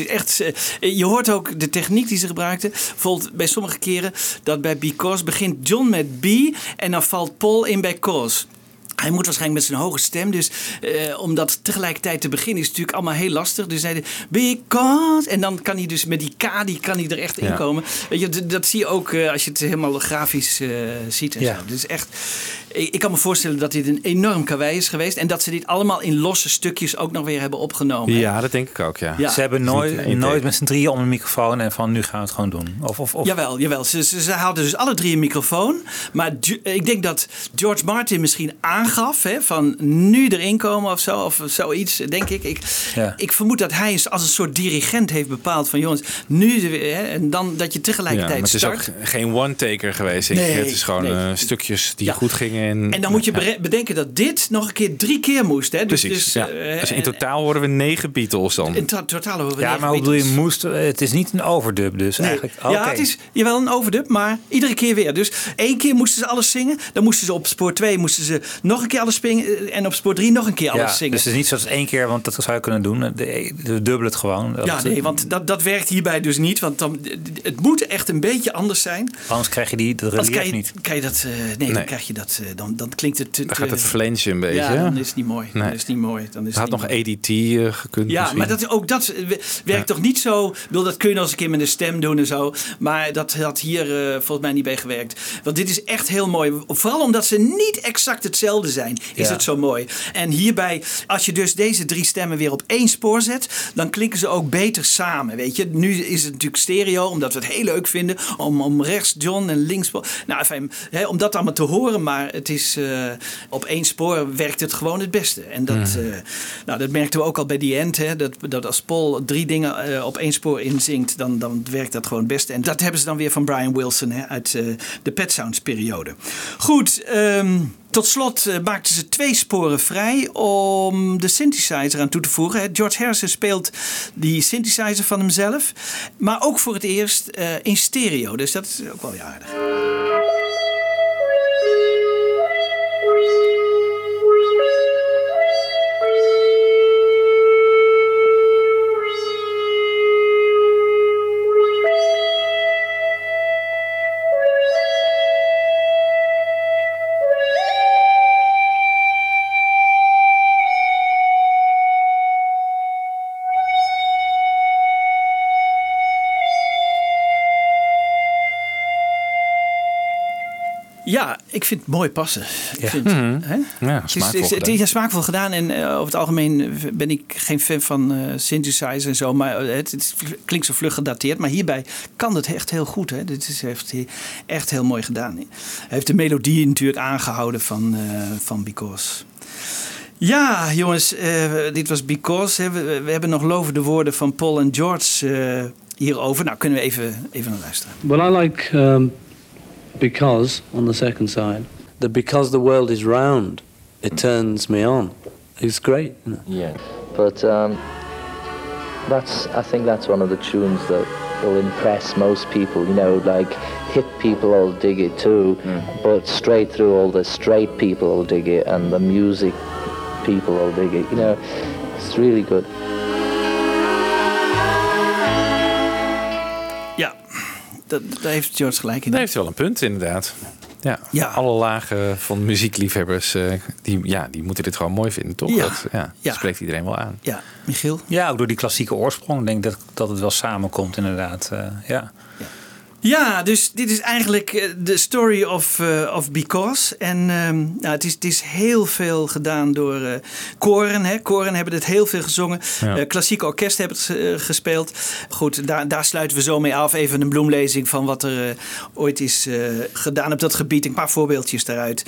[SPEAKER 2] is
[SPEAKER 4] echt. eh, Je hoort ook de techniek die ze gebruikten. Bijvoorbeeld bij sommige keren dat bij Because begint John met B en dan valt Paul in bij Cause. Hij moet waarschijnlijk met zijn hoge stem, dus eh, om dat tegelijkertijd te beginnen is natuurlijk allemaal heel lastig. Dus hij de because en dan kan hij dus met die K, die kan hij er echt in komen. Weet je, dat zie je ook eh, als je het helemaal grafisch ziet en
[SPEAKER 6] Ja.
[SPEAKER 4] zo. Dus echt, ik, ik kan me voorstellen dat dit een enorm karwei is geweest en dat ze dit allemaal in losse stukjes ook nog weer hebben opgenomen.
[SPEAKER 5] Ja, dat denk ik ook, ja.
[SPEAKER 4] Ja.
[SPEAKER 6] Ze hebben nooit, nooit met z'n drieën om een microfoon en van nu gaan we het gewoon doen. Of, of, of
[SPEAKER 4] Jawel, jawel. Ze, ze, ze hadden dus alle drie een microfoon. Maar ik denk dat George Martin misschien aangaf. Hè, van nu erin komen of zo. Of zoiets, denk ik. Ik,
[SPEAKER 6] Ja.
[SPEAKER 4] ik vermoed dat hij als een soort dirigent heeft bepaald van jongens, nu weer. Hè, en dan dat je
[SPEAKER 5] Ja, maar
[SPEAKER 4] tegelijkertijd
[SPEAKER 5] het is ook geen one-taker geweest.
[SPEAKER 4] Nee,
[SPEAKER 5] het is gewoon
[SPEAKER 4] nee.
[SPEAKER 5] eh, stukjes die goed gingen. En,
[SPEAKER 4] En dan moet je
[SPEAKER 5] ja.
[SPEAKER 4] bedenken dat dit nog een keer drie keer moest. Hè? Dus,
[SPEAKER 5] Precies.
[SPEAKER 4] dus,
[SPEAKER 5] ja.
[SPEAKER 4] eh,
[SPEAKER 5] dus in totaal horen we negen Beatles dan.
[SPEAKER 4] in to- totaal horen we
[SPEAKER 6] Ja,
[SPEAKER 4] negen
[SPEAKER 6] maar hoe bedoel je
[SPEAKER 4] Beatles.
[SPEAKER 6] moest? Het is niet een overdub dus
[SPEAKER 4] Nee.
[SPEAKER 6] eigenlijk.
[SPEAKER 4] Ja, het is jawel een overdub, maar iedere keer weer. Dus één keer moesten ze alles zingen. Dan moesten ze op spoor 2 moesten ze nog een keer alles springen. En op spoor 3 nog een keer alles
[SPEAKER 6] ja,
[SPEAKER 4] zingen.
[SPEAKER 6] Dus het is niet zoals één keer, want dat zou je kunnen doen. De dubbel het gewoon. Dat-
[SPEAKER 4] ja, nee, want dat, dat werkt hierbij dus niet. Want dan, het moet echt een beetje anders zijn.
[SPEAKER 6] Anders krijg je die de
[SPEAKER 4] Anders
[SPEAKER 6] relief
[SPEAKER 4] krijg je,
[SPEAKER 6] niet.
[SPEAKER 4] krijg je dat, eh, nee,
[SPEAKER 5] Nee.
[SPEAKER 4] dan krijg je dat. eh, dan, dan klinkt het. te-
[SPEAKER 5] Dan gaat het flange een beetje.
[SPEAKER 4] Ja, dan is het niet mooi.
[SPEAKER 5] Nee.
[SPEAKER 4] Dan is het niet mooi. Dan is
[SPEAKER 5] Het had
[SPEAKER 4] het
[SPEAKER 5] nog
[SPEAKER 4] mooi.
[SPEAKER 5] ADT eh, gekund.
[SPEAKER 4] Ja,
[SPEAKER 5] misschien.
[SPEAKER 4] maar dat, ook dat werkt toch niet zo. Bedoel, dat kun je eens een keer met een stem doen en zo. Maar dat had hier eh, volgens mij niet bij gewerkt. Want dit is echt heel mooi. Vooral omdat ze niet exact hetzelfde zijn, is
[SPEAKER 6] Ja.
[SPEAKER 4] het zo mooi. En hierbij, als je dus deze drie stemmen weer op één spoor zet, dan klinken ze ook beter samen. Weet je, nu is het natuurlijk stereo, omdat we het heel leuk vinden om, om rechts John en links. Nou, enfin, hè, om dat allemaal te horen, maar het is eh, op één spoor werkt het gewoon het beste. En dat, eh, nou, dat merkten we ook al bij die end. Hè, dat, dat als Paul drie dingen eh, op één spoor inzingt, dan, dan werkt dat gewoon het beste. En dat hebben ze dan weer van Brian Wilson hè, uit de Pet Sounds periode. Goed, ehm, tot slot maakten ze twee sporen vrij om de synthesizer aan toe te voegen. George Harrison speelt die synthesizer van hemzelf, maar ook voor het eerst in stereo. Dus dat is ook wel weer aardig. Ja, ik vind het mooi passen. Ik
[SPEAKER 5] Ja.
[SPEAKER 4] vind,
[SPEAKER 5] Mhm.
[SPEAKER 4] hè?
[SPEAKER 5] Ja,
[SPEAKER 4] Het is-
[SPEAKER 5] smaakvol
[SPEAKER 4] het is, het is smaakvol gedaan. En eh, over het algemeen ben ik geen fan van eh synthesizer en zo. Maar het, het klinkt zo vlug gedateerd. Maar hierbij kan het echt heel goed. Hè? Dit is heeft hij echt heel mooi gedaan. Hij heeft de melodie natuurlijk aangehouden van, eh, van Because. Ja, jongens, eh, dit was Because. Hè. We, we hebben nog lovende woorden van Paul en George eh, hierover. Nou, kunnen we even, even naar luisteren.
[SPEAKER 18] Well, I like um, because on the second side. That because the world is round, it turns me on. It's great. You know?
[SPEAKER 12] Yeah. But um, that's I think that's one of the tunes that will impress most people. You know, like hip people will dig it too, but straight through all the straight people will dig it, and the music people will dig it. You know, it's really good.
[SPEAKER 4] Dat, daar heeft George gelijk in.
[SPEAKER 5] Daar heeft hij wel een punt, inderdaad. Ja, alle lagen van muziekliefhebbers, eh, die, ja, die moeten dit gewoon mooi vinden, toch?
[SPEAKER 4] Ja.
[SPEAKER 5] Dat ja,
[SPEAKER 4] Ja.
[SPEAKER 5] spreekt iedereen wel aan.
[SPEAKER 4] Ja, Michiel?
[SPEAKER 6] Ja, ook door die klassieke oorsprong denk ik dat, dat het wel samenkomt inderdaad. eh, ja.
[SPEAKER 4] Ja, dus dit is eigenlijk eh, de story of, eh, of Because. En ehm, nou, het, is, het is heel veel gedaan door eh koren. Hè. Koren hebben het heel veel gezongen.
[SPEAKER 5] Ja.
[SPEAKER 4] Eh, klassieke orkesten hebben het eh, gespeeld. Goed, daar, daar sluiten we zo mee af. Even een bloemlezing van wat er eh, ooit is eh, gedaan op dat gebied. Een paar voorbeeldjes daaruit.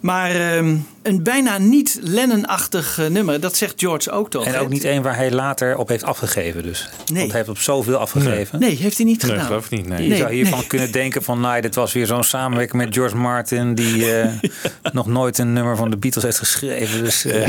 [SPEAKER 4] Maar ehm, een bijna niet Lennon-achtig eh, nummer. Dat zegt George ook toch?
[SPEAKER 6] En ook niet één waar hij later op heeft afgegeven dus.
[SPEAKER 4] Nee.
[SPEAKER 6] Want hij heeft op zoveel afgegeven.
[SPEAKER 4] Nee, heeft hij niet
[SPEAKER 5] Nee,
[SPEAKER 4] gedaan.
[SPEAKER 5] geloof ik niet. Nee.
[SPEAKER 6] Je
[SPEAKER 4] Nee,
[SPEAKER 6] zou hiervan
[SPEAKER 4] nee.
[SPEAKER 6] kunnen denken van, nou, dit was weer zo'n samenwerking met George Martin, die eh, nog nooit een nummer van de Beatles heeft geschreven. Dus, eh,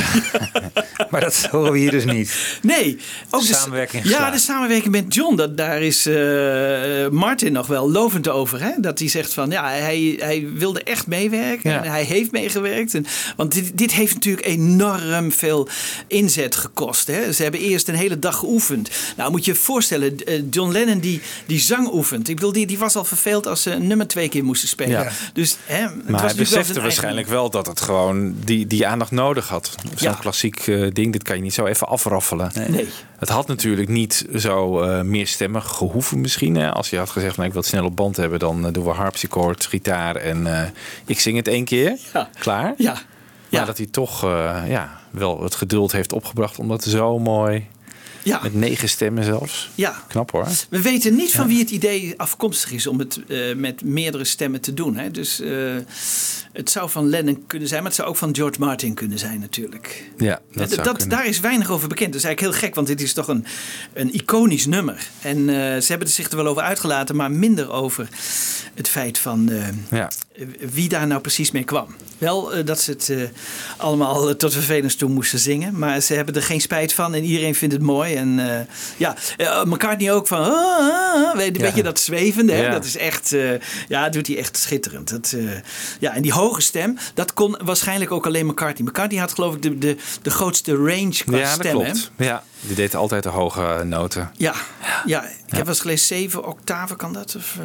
[SPEAKER 6] maar dat horen we hier dus niet.
[SPEAKER 4] Nee, ook de
[SPEAKER 6] Samenwerking
[SPEAKER 4] Ja, de samenwerking met John, dat, daar is eh, Martin nog wel lovend over. Hè? Dat hij zegt van ja, hij, hij wilde echt meewerken
[SPEAKER 5] Ja.
[SPEAKER 4] en hij heeft meegewerkt. En, want dit, dit heeft natuurlijk enorm veel inzet gekost. Hè? Ze hebben eerst een hele dag geoefend. Nou, moet je je voorstellen, eh, John Lennon die, die zang oefent. Ik bedoel, die, die was al verveeld als ze nummer twee keer moesten spelen.
[SPEAKER 5] Ja.
[SPEAKER 4] Dus, hè, het was
[SPEAKER 5] Maar hij
[SPEAKER 4] natuurlijk wel
[SPEAKER 5] besefte waarschijnlijk wel dat het gewoon die, die aandacht nodig had. Zo'n
[SPEAKER 4] Ja.
[SPEAKER 5] klassiek eh, ding, dit kan je niet zo even afraffelen.
[SPEAKER 4] Nee.
[SPEAKER 5] Het had natuurlijk niet zo eh meerstemmig gehoeven misschien. Hè? Als je had gezegd, nou, ik wil het snel op band hebben... dan doen we harpsichord, gitaar en eh, ik zing het één keer.
[SPEAKER 4] Ja.
[SPEAKER 5] Klaar.
[SPEAKER 4] Ja.
[SPEAKER 5] Maar dat hij toch eh, ja, wel het geduld heeft opgebracht... om dat zo mooi
[SPEAKER 4] Ja.
[SPEAKER 5] Met negen stemmen zelfs.
[SPEAKER 4] Ja.
[SPEAKER 5] Knap hoor.
[SPEAKER 4] We weten niet van wie het idee afkomstig is om het eh, met meerdere stemmen te doen. Hè? Dus eh, het zou van Lennon kunnen zijn, maar het zou ook van George Martin kunnen zijn natuurlijk.
[SPEAKER 5] Ja, dat,
[SPEAKER 4] Dat, dat-
[SPEAKER 5] kunnen.
[SPEAKER 4] daar is weinig over bekend. Dat is eigenlijk heel gek, want dit is toch een, een iconisch nummer. En eh, ze hebben er zich er wel over uitgelaten, maar minder over het feit van eh,
[SPEAKER 5] Ja.
[SPEAKER 4] wie daar nou precies mee kwam. Wel eh, dat ze het eh, allemaal eh, tot vervelens toe moesten zingen, maar ze hebben er geen spijt van en iedereen vindt het mooi. En eh, ja, eh, McCartney ook van, ah, ah, ah, weet, je dat zwevende, hè?
[SPEAKER 5] Ja.
[SPEAKER 4] dat is echt, eh, ja, dat doet hij echt schitterend. Dat, ja, en die hoge stem, dat kon waarschijnlijk ook alleen McCartney. McCartney had geloof ik de, de, de grootste range qua
[SPEAKER 5] Ja, dat
[SPEAKER 4] stem. hè?
[SPEAKER 5] klopt. Ja, die deed altijd de hoge noten.
[SPEAKER 4] Ja, ja, ik heb wel eens gelezen, zeven octaven kan dat? Of,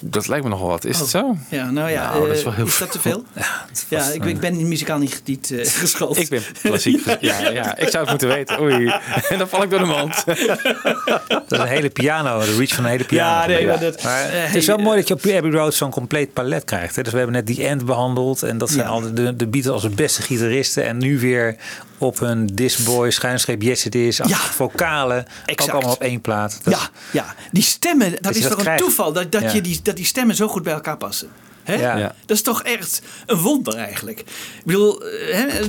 [SPEAKER 5] Dat lijkt me nog wel wat. Is
[SPEAKER 4] Oh.
[SPEAKER 5] het zo?
[SPEAKER 4] Ja, nou ja,
[SPEAKER 5] Nou, dat is
[SPEAKER 4] eh,
[SPEAKER 5] wel heel
[SPEAKER 4] dat te veel? Ja, ik, ik ben muzikaal niet, niet eh, geschoold.
[SPEAKER 5] Ik ben klassiek. Ja, ja, ik zou het moeten weten. Oei. En dan val ik door de mand.
[SPEAKER 6] Dat is een hele piano, de reach van een hele piano.
[SPEAKER 4] Ja, nee, maar dat-
[SPEAKER 6] Maar
[SPEAKER 4] eh,
[SPEAKER 6] het is wel mooi dat je op Abbey Road zo'n compleet palet krijgt. Hè? Dus we hebben net die End behandeld. En dat zijn
[SPEAKER 4] Ja.
[SPEAKER 6] al de, de Beatles als de beste gitaristen. En nu weer op hun Disboy, schuinstreep Yes It Is.
[SPEAKER 4] Ja.
[SPEAKER 6] Vocalen, ook
[SPEAKER 4] Exact.
[SPEAKER 6] allemaal op één plaat. Dat is-
[SPEAKER 4] Ja, ja, die stemmen, dat, is toch een toeval dat, dat,
[SPEAKER 6] Ja.
[SPEAKER 4] je die, dat die stemmen zo goed bij elkaar passen. Hè?
[SPEAKER 6] Ja. Ja.
[SPEAKER 4] Dat is toch echt een wonder eigenlijk. Ik bedoel, eh, hè,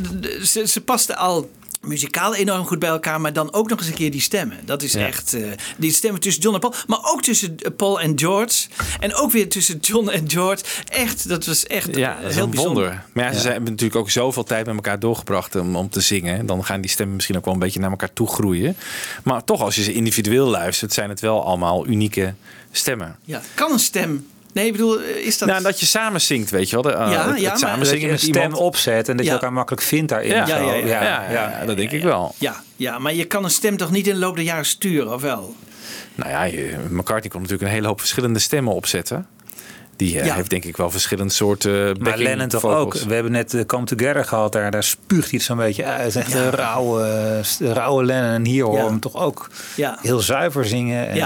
[SPEAKER 4] ze, ze pasten al muzikaal enorm goed bij elkaar, maar dan ook nog eens een keer die stemmen. Dat is
[SPEAKER 6] Ja.
[SPEAKER 4] echt, eh, die stemmen tussen John en Paul, maar ook tussen Paul en George. En ook weer tussen John en George. Echt, dat was echt
[SPEAKER 5] Ja, dat
[SPEAKER 4] heel
[SPEAKER 5] een
[SPEAKER 4] bijzonder.
[SPEAKER 5] wonder. Maar ja, ze zijn- hebben natuurlijk ook zoveel tijd met elkaar doorgebracht om, om te zingen. Dan gaan die stemmen misschien ook wel een beetje naar elkaar toe groeien. Maar toch, als je ze individueel luistert, zijn het wel allemaal unieke stemmen.
[SPEAKER 4] Ja, kan een stem. Nee, ik bedoel, eh, is dat.
[SPEAKER 5] Nou, dat je samen zingt, weet je wel. De, uh,
[SPEAKER 4] Ja,
[SPEAKER 5] het, het
[SPEAKER 4] ja, maar-
[SPEAKER 5] samen
[SPEAKER 6] dat je
[SPEAKER 5] zingen
[SPEAKER 6] een
[SPEAKER 5] met
[SPEAKER 6] stem
[SPEAKER 5] iemand.
[SPEAKER 6] opzet en dat je elkaar makkelijk vindt daarin.
[SPEAKER 5] Ja,
[SPEAKER 6] Zo.
[SPEAKER 5] ja, ja, ja, ja, ja, dat denk ik wel.
[SPEAKER 4] Ja, ja, maar je kan een stem toch niet in de loop der jaren sturen, of wel?
[SPEAKER 5] Nou ja, je- McCartney kon natuurlijk een hele hoop verschillende stemmen opzetten. Die eh,
[SPEAKER 4] Ja.
[SPEAKER 5] heeft denk ik wel verschillende soorten
[SPEAKER 6] Maar Lennon toch
[SPEAKER 5] vocals.
[SPEAKER 6] ook. We hebben net eh, Come Together gehad. Daar, daar spuugt hij het zo'n beetje uit. Echt een rauwe, rauwe Lennon. En hier horen we
[SPEAKER 4] Ja.
[SPEAKER 6] hem toch ook
[SPEAKER 4] Ja.
[SPEAKER 6] heel zuiver zingen. En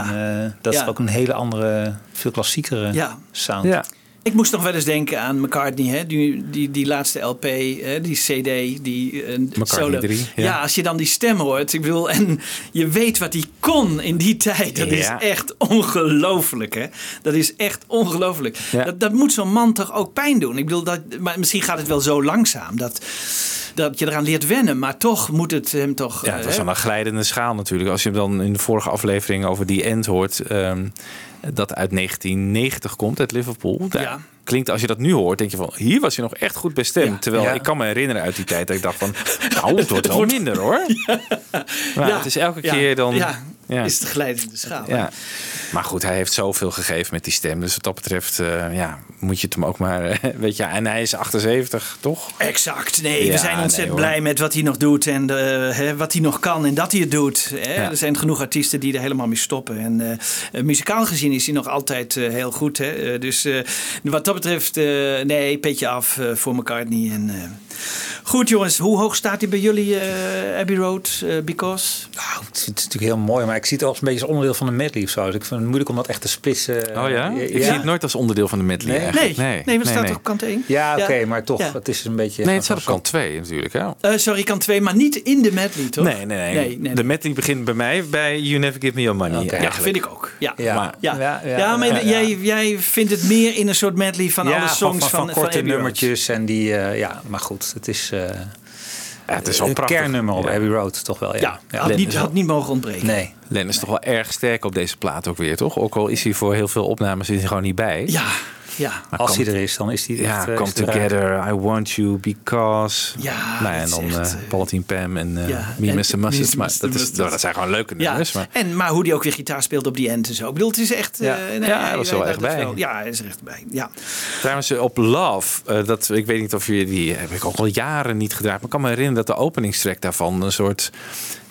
[SPEAKER 6] eh, dat is ook een hele andere, veel klassiekere
[SPEAKER 4] Ja.
[SPEAKER 6] sound.
[SPEAKER 5] Ja.
[SPEAKER 4] Ik moest nog wel eens denken aan McCartney, hè? Die, die, die laatste LP, hè? die CD, die eh, solo.
[SPEAKER 5] 3,
[SPEAKER 4] ja.
[SPEAKER 5] ja.
[SPEAKER 4] als je dan die stem hoort, ik bedoel, en je weet wat hij kon in die tijd, dat
[SPEAKER 5] Ja.
[SPEAKER 4] is echt ongelooflijk, hè? Dat is echt ongelooflijk.
[SPEAKER 5] Ja.
[SPEAKER 4] Dat, dat moet zo'n man toch ook pijn doen. Ik bedoel, dat, maar misschien gaat het wel zo langzaam dat, dat je eraan leert wennen, maar toch moet het hem toch.
[SPEAKER 5] Ja,
[SPEAKER 4] eh,
[SPEAKER 5] het was
[SPEAKER 4] hè?
[SPEAKER 5] wel een glijdende schaal natuurlijk. Als je dan in de vorige aflevering over die end hoort, ehm, dat uit 1990 komt, uit Liverpool. Daar
[SPEAKER 4] Ja.
[SPEAKER 5] Klinkt, als je dat nu hoort, denk je van, hier was je nog echt goed bestemd.
[SPEAKER 4] Ja.
[SPEAKER 5] Terwijl
[SPEAKER 6] Ja.
[SPEAKER 5] ik kan me herinneren uit die tijd dat ik dacht van, nou, het wordt wel minder hoor. Maar
[SPEAKER 4] Ja.
[SPEAKER 5] het is elke keer dan...
[SPEAKER 4] Ja, is het glijdende schaal.
[SPEAKER 5] Ja. Maar goed, hij heeft zoveel gegeven met die stem. Dus wat dat betreft, eh, ja, moet je het hem ook maar, eh, weet je, en hij is 78, toch?
[SPEAKER 4] Exact. Nee,
[SPEAKER 5] Ja,
[SPEAKER 4] we zijn ontzettend blij met wat hij nog doet en eh, hè, wat hij nog kan en dat hij het doet. Hè.
[SPEAKER 5] Ja.
[SPEAKER 4] Er zijn genoeg artiesten die er helemaal mee stoppen. En muzikaal gezien is hij nog altijd heel goed. Hè. Dus wat dat betreft, nee, petje af voor McCartney. En, goed jongens, hoe hoog staat hij bij jullie, eh, Abbey Road? eh, because?
[SPEAKER 6] Nou, het is, natuurlijk heel mooi, maar ik zie het als een beetje als onderdeel van de medley of zo. Dus ik vind het moeilijk om dat echt te splitsen.
[SPEAKER 5] Oh ja? Ik zie het nooit als onderdeel van de medley
[SPEAKER 6] Nee?
[SPEAKER 5] eigenlijk.
[SPEAKER 4] Nee, nee, want het staat op kant 1.
[SPEAKER 6] Ja, oké, maar toch,
[SPEAKER 4] Ja.
[SPEAKER 6] het is een beetje...
[SPEAKER 5] Nee, het staat op kant 2 natuurlijk. Hè?
[SPEAKER 4] Eh, sorry, kant 2, maar niet in de medley, toch?
[SPEAKER 5] Nee, nee, nee, De medley begint bij mij bij You Never Give Me Your Money.
[SPEAKER 4] Ja, vind ik ook. Ja,
[SPEAKER 6] Ja.
[SPEAKER 5] Maar-
[SPEAKER 4] ja.
[SPEAKER 6] Ja,
[SPEAKER 4] ja,
[SPEAKER 6] ja,
[SPEAKER 4] maar
[SPEAKER 6] ja, ja.
[SPEAKER 4] Jij, jij vindt het meer in een soort medley van alle songs
[SPEAKER 6] van,
[SPEAKER 4] van,
[SPEAKER 6] van,
[SPEAKER 4] van,
[SPEAKER 6] korte nummertjes en die, eh, ja, maar goed, het is, eh
[SPEAKER 5] Ja, het is wel
[SPEAKER 6] een
[SPEAKER 5] prachtig.
[SPEAKER 6] kernnummer op
[SPEAKER 5] Ja.
[SPEAKER 6] Abbey Road, toch wel. Ja,
[SPEAKER 4] Ja, had, niet, had niet mogen ontbreken.
[SPEAKER 6] Nee.
[SPEAKER 5] Len is toch wel erg sterk op deze plaat ook weer, toch? Ook al is hij voor heel veel opnames is hij gewoon niet bij.
[SPEAKER 4] Ja, ja.
[SPEAKER 5] Maar
[SPEAKER 6] Als hij er is, dan is hij
[SPEAKER 5] Ja,
[SPEAKER 6] echt, eh,
[SPEAKER 5] Come
[SPEAKER 6] eruit.
[SPEAKER 5] Together, I Want You, Because.
[SPEAKER 4] Ja,
[SPEAKER 5] nou, en dan
[SPEAKER 4] echt,
[SPEAKER 5] eh
[SPEAKER 4] eh,
[SPEAKER 5] Paul Team Pam en eh
[SPEAKER 4] ja,
[SPEAKER 5] Me,
[SPEAKER 4] en
[SPEAKER 5] Mr. Mustard.
[SPEAKER 4] Me,
[SPEAKER 5] Maar
[SPEAKER 4] Mr.
[SPEAKER 5] dat, is, nou, dat zijn gewoon leuke
[SPEAKER 4] Ja,
[SPEAKER 5] nummers. Maar,
[SPEAKER 4] en, maar hoe die ook weer gitaar speelt op die end en zo. Ik bedoel, het is echt...
[SPEAKER 5] Ja.
[SPEAKER 4] eh, nee,
[SPEAKER 5] Ja, hij was er wel echt bij.
[SPEAKER 4] wel- ja, hij is er echt bij. Ja.
[SPEAKER 5] Trouwens, eh, op Love, eh, dat, ik weet niet of jullie die heb ik ook al jaren niet gedraaid. Maar ik kan me herinneren dat de openingstrack daarvan een soort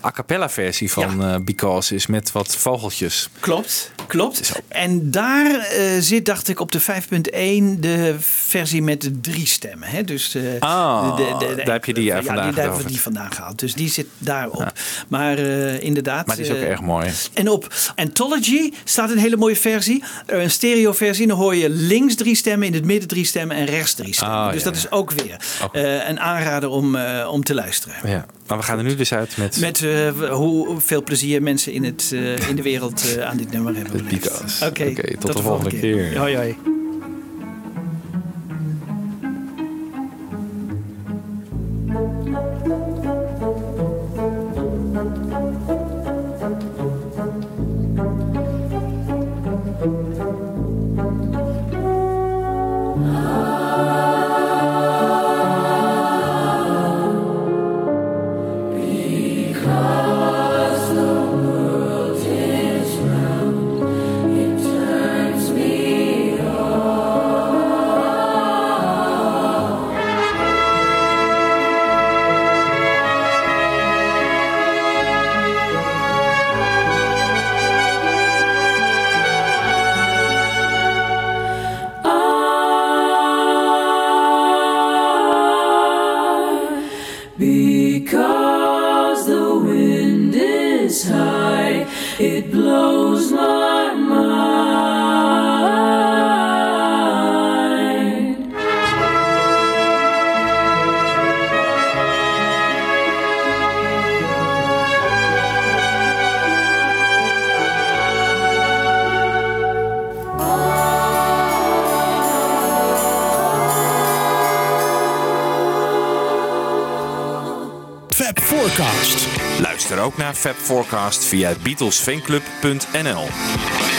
[SPEAKER 5] a cappella versie van eh, Because is met wat vogeltjes.
[SPEAKER 4] Klopt, klopt. En daar eh, zit, dacht ik, op de 5.1 de versie met de drie stemmen. Hè? Dus, eh,
[SPEAKER 5] Ah,
[SPEAKER 4] de- de-
[SPEAKER 5] daar heb je die,
[SPEAKER 4] ja, daar hebben we
[SPEAKER 5] getoverd.
[SPEAKER 4] die vandaan gehaald. Dus die zit daarop. Maar inderdaad.
[SPEAKER 5] Maar die is ook erg mooi.
[SPEAKER 4] En op Anthology staat een hele mooie versie. Een stereo versie. Dan hoor je links drie stemmen, in het midden drie stemmen en rechts drie stemmen.
[SPEAKER 5] Ah,
[SPEAKER 4] dus
[SPEAKER 5] ja,
[SPEAKER 4] dat is ook weer een aanrader om, om te luisteren.
[SPEAKER 5] Ja. Maar we gaan er nu dus uit met...
[SPEAKER 4] Met
[SPEAKER 19] hoeveel plezier mensen in, het, eh, in de wereld eh, aan dit nummer hebben. Oké,
[SPEAKER 5] Oké, tot de volgende keer.
[SPEAKER 19] Hoi, hoi.
[SPEAKER 5] Fab Forecast via beatlesfanclub.nl.